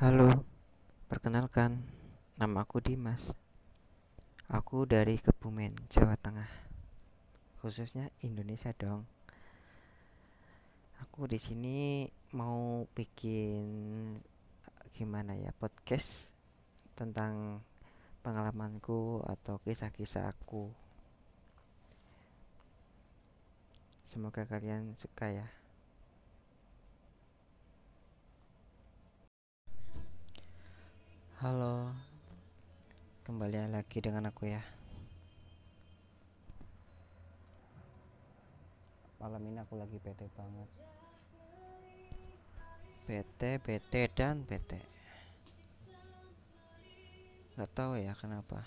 Halo, perkenalkan, nama aku Dimas. Aku dari Kebumen, Jawa Tengah. Khususnya Indonesia dong. Aku di sini mau bikin gimana ya podcast tentang pengalamanku atau kisah-kisah aku. Semoga kalian suka ya. Halo, kembali lagi dengan aku ya. Malam ini aku lagi bete banget. Bete, bete, dan bete. Gak tahu ya kenapa.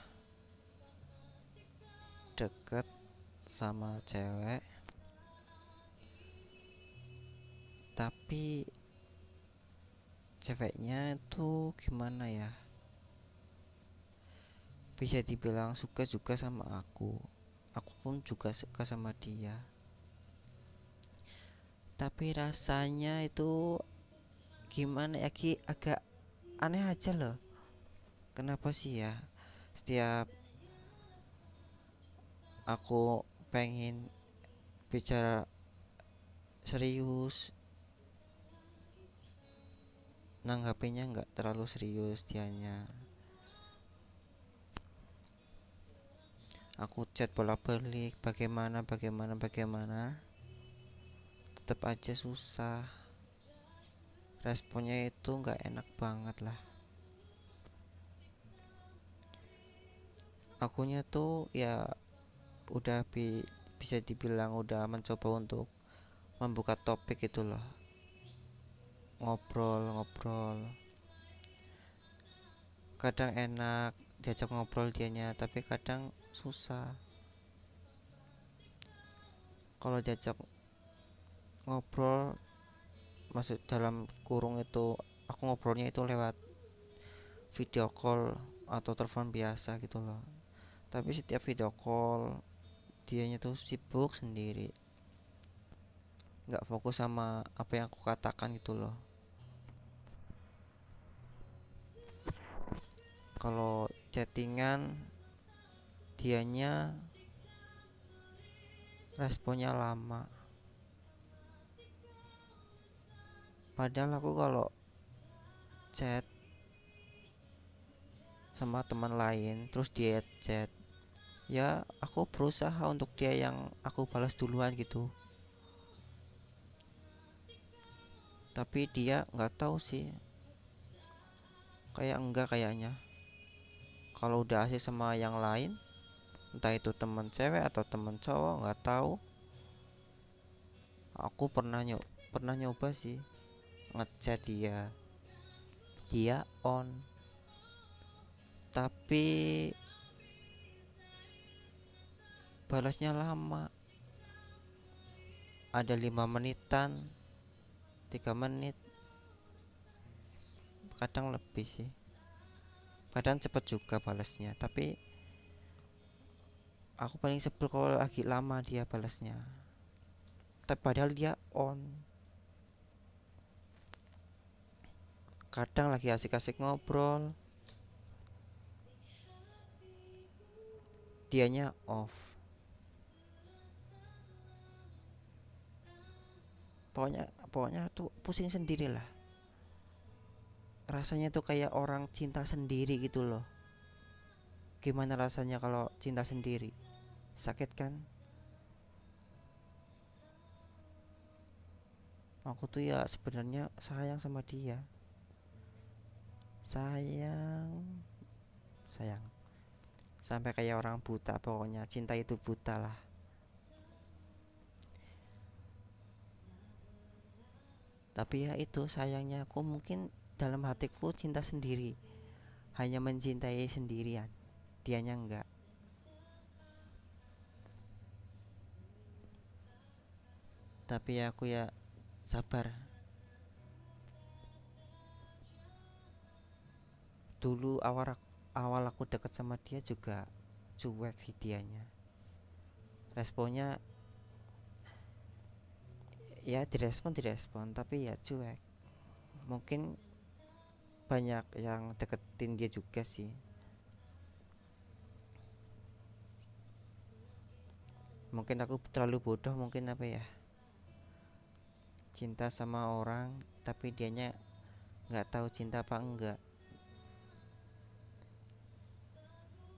Deket sama cewek. Tapi ceweknya itu gimana ya? Bisa dibilang suka juga sama aku. Aku pun juga suka sama dia. Tapi rasanya itu gimana ya Ki? Agak aneh aja loh. Kenapa sih ya? Setiap aku pengen bicara serius nanggapinya nggak terlalu serius dianya aku chat bolak-balik bagaimana bagaimana bagaimana. Tetap aja susah. Responnya itu nggak enak banget lah. Akunya tuh ya udah bi bisa dibilang udah mencoba untuk membuka topik itu loh. Ngobrol ngobrol. Kadang enak diajak ngobrol dianya tapi kadang susah. Kalau diajak ngobrol masuk dalam kurung itu aku ngobrolnya itu lewat video call atau telepon biasa gitu loh. Tapi setiap video call dianya tuh sibuk sendiri. Nggak fokus sama apa yang aku katakan gitu loh. Kalau chattingan dianya responnya lama. Padahal aku kalau chat sama teman lain terus dia chat ya aku berusaha untuk dia yang aku balas duluan gitu. Tapi dia nggak tahu sih. Kayak enggak kayaknya kalau udah asik sama yang lain entah itu teman cewek atau teman cowok nggak tahu. Aku pernah nyob pernah nyoba sih ngechat dia. Dia on. Tapi balasnya lama. Ada lima menitan tiga menit. Kadang lebih sih kadang cepet juga balasnya tapi aku paling sebel kalau lagi lama dia balasnya tapi padahal dia on. Kadang lagi asik-asik ngobrol. Dianya off. Pokoknya pokoknya tuh pusing sendiri lah rasanya tuh kayak orang cinta sendiri gitu loh. Gimana rasanya kalau cinta sendiri? Sakit kan? Aku tuh ya sebenarnya sayang sama dia. Sayang. Sayang. Sampai kayak orang buta pokoknya cinta itu buta lah. Tapi ya itu sayangnya aku mungkin dalam hatiku cinta sendiri. Hanya mencintai sendirian. Dianya enggak. Tapi aku ya sabar. Dulu awal awal aku deket sama dia juga cuek sih dianya. Responnya ya direspon direspon tapi ya cuek. Mungkin banyak yang deketin dia juga sih. Mungkin aku terlalu bodoh mungkin apa ya? Cinta sama orang tapi dianya nggak tahu cinta apa enggak.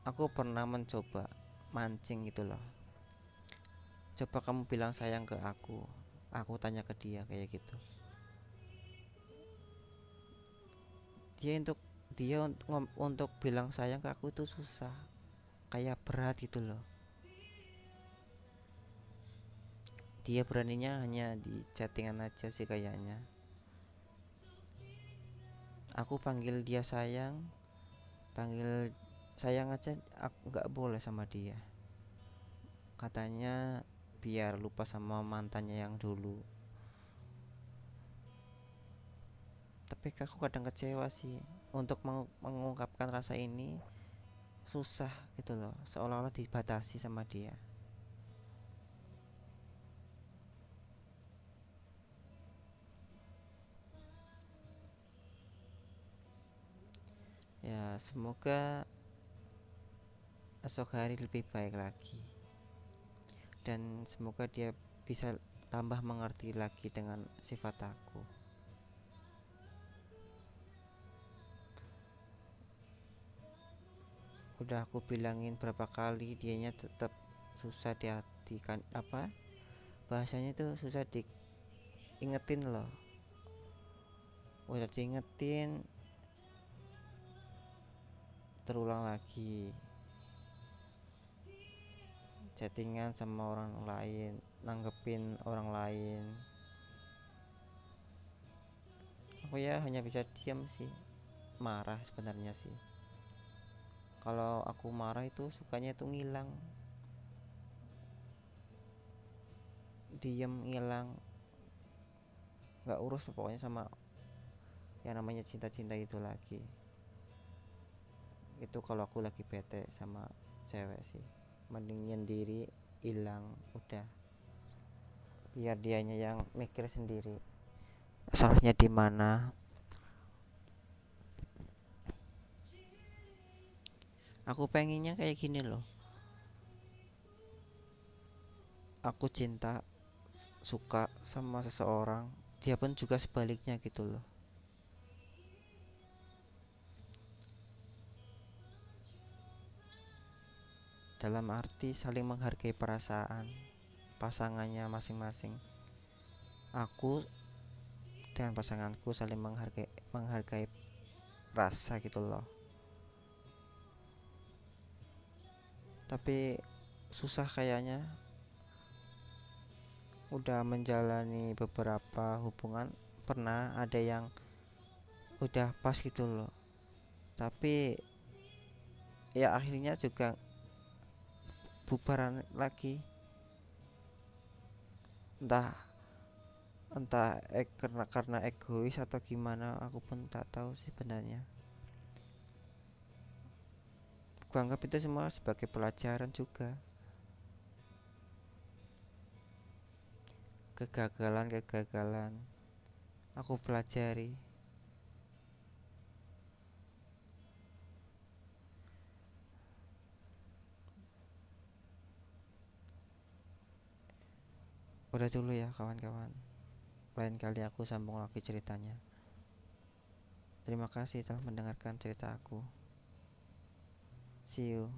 Aku pernah mencoba mancing gitu loh. Coba kamu bilang sayang ke aku aku tanya ke dia kayak gitu dia untuk dia untuk bilang sayang ke aku itu susah. Kayak berat gitu loh. Dia beraninya hanya di chattingan aja sih kayaknya. Aku panggil dia sayang panggil sayang aja aku nggak boleh sama dia. Katanya biar lupa sama mantannya yang dulu tapi aku kadang kecewa sih untuk meng mengungkapkan rasa ini susah gitu loh seolah-olah dibatasi sama dia. Ya semoga esok hari lebih baik lagi. Dan semoga dia bisa tambah mengerti lagi dengan sifat aku udah aku bilangin berapa kali dianya tetap susah di kan apa bahasanya itu susah diingetin loh. Udah diingetin terulang lagi. Chattingan sama orang lain nanggepin orang lain. Aku ya hanya bisa diam sih marah sebenarnya sih kalau aku marah itu sukanya itu ngilang. Diem ngilang. Nggak urus pokoknya sama yang namanya cinta-cinta itu lagi. Itu kalau aku lagi bete sama cewek sih. Mending nyendiri hilang udah. Biar dianya yang mikir sendiri. Salahnya di mana aku pengennya kayak gini loh aku cinta suka sama seseorang dia pun juga sebaliknya gitu loh dalam arti saling menghargai perasaan pasangannya masing-masing. Aku dengan pasanganku saling menghargai menghargai rasa gitu loh. Tapi susah kayaknya. Udah menjalani beberapa hubungan pernah ada yang udah pas gitu loh. Tapi ya akhirnya juga bubaran lagi. Entah entah eh, karena karena egois atau gimana aku pun tak tahu sih sebenarnya anggap itu semua sebagai pelajaran juga. Kegagalan-kegagalan aku pelajari. Udah dulu ya kawan-kawan. Lain kali aku sambung lagi ceritanya. Terima kasih telah mendengarkan cerita aku see you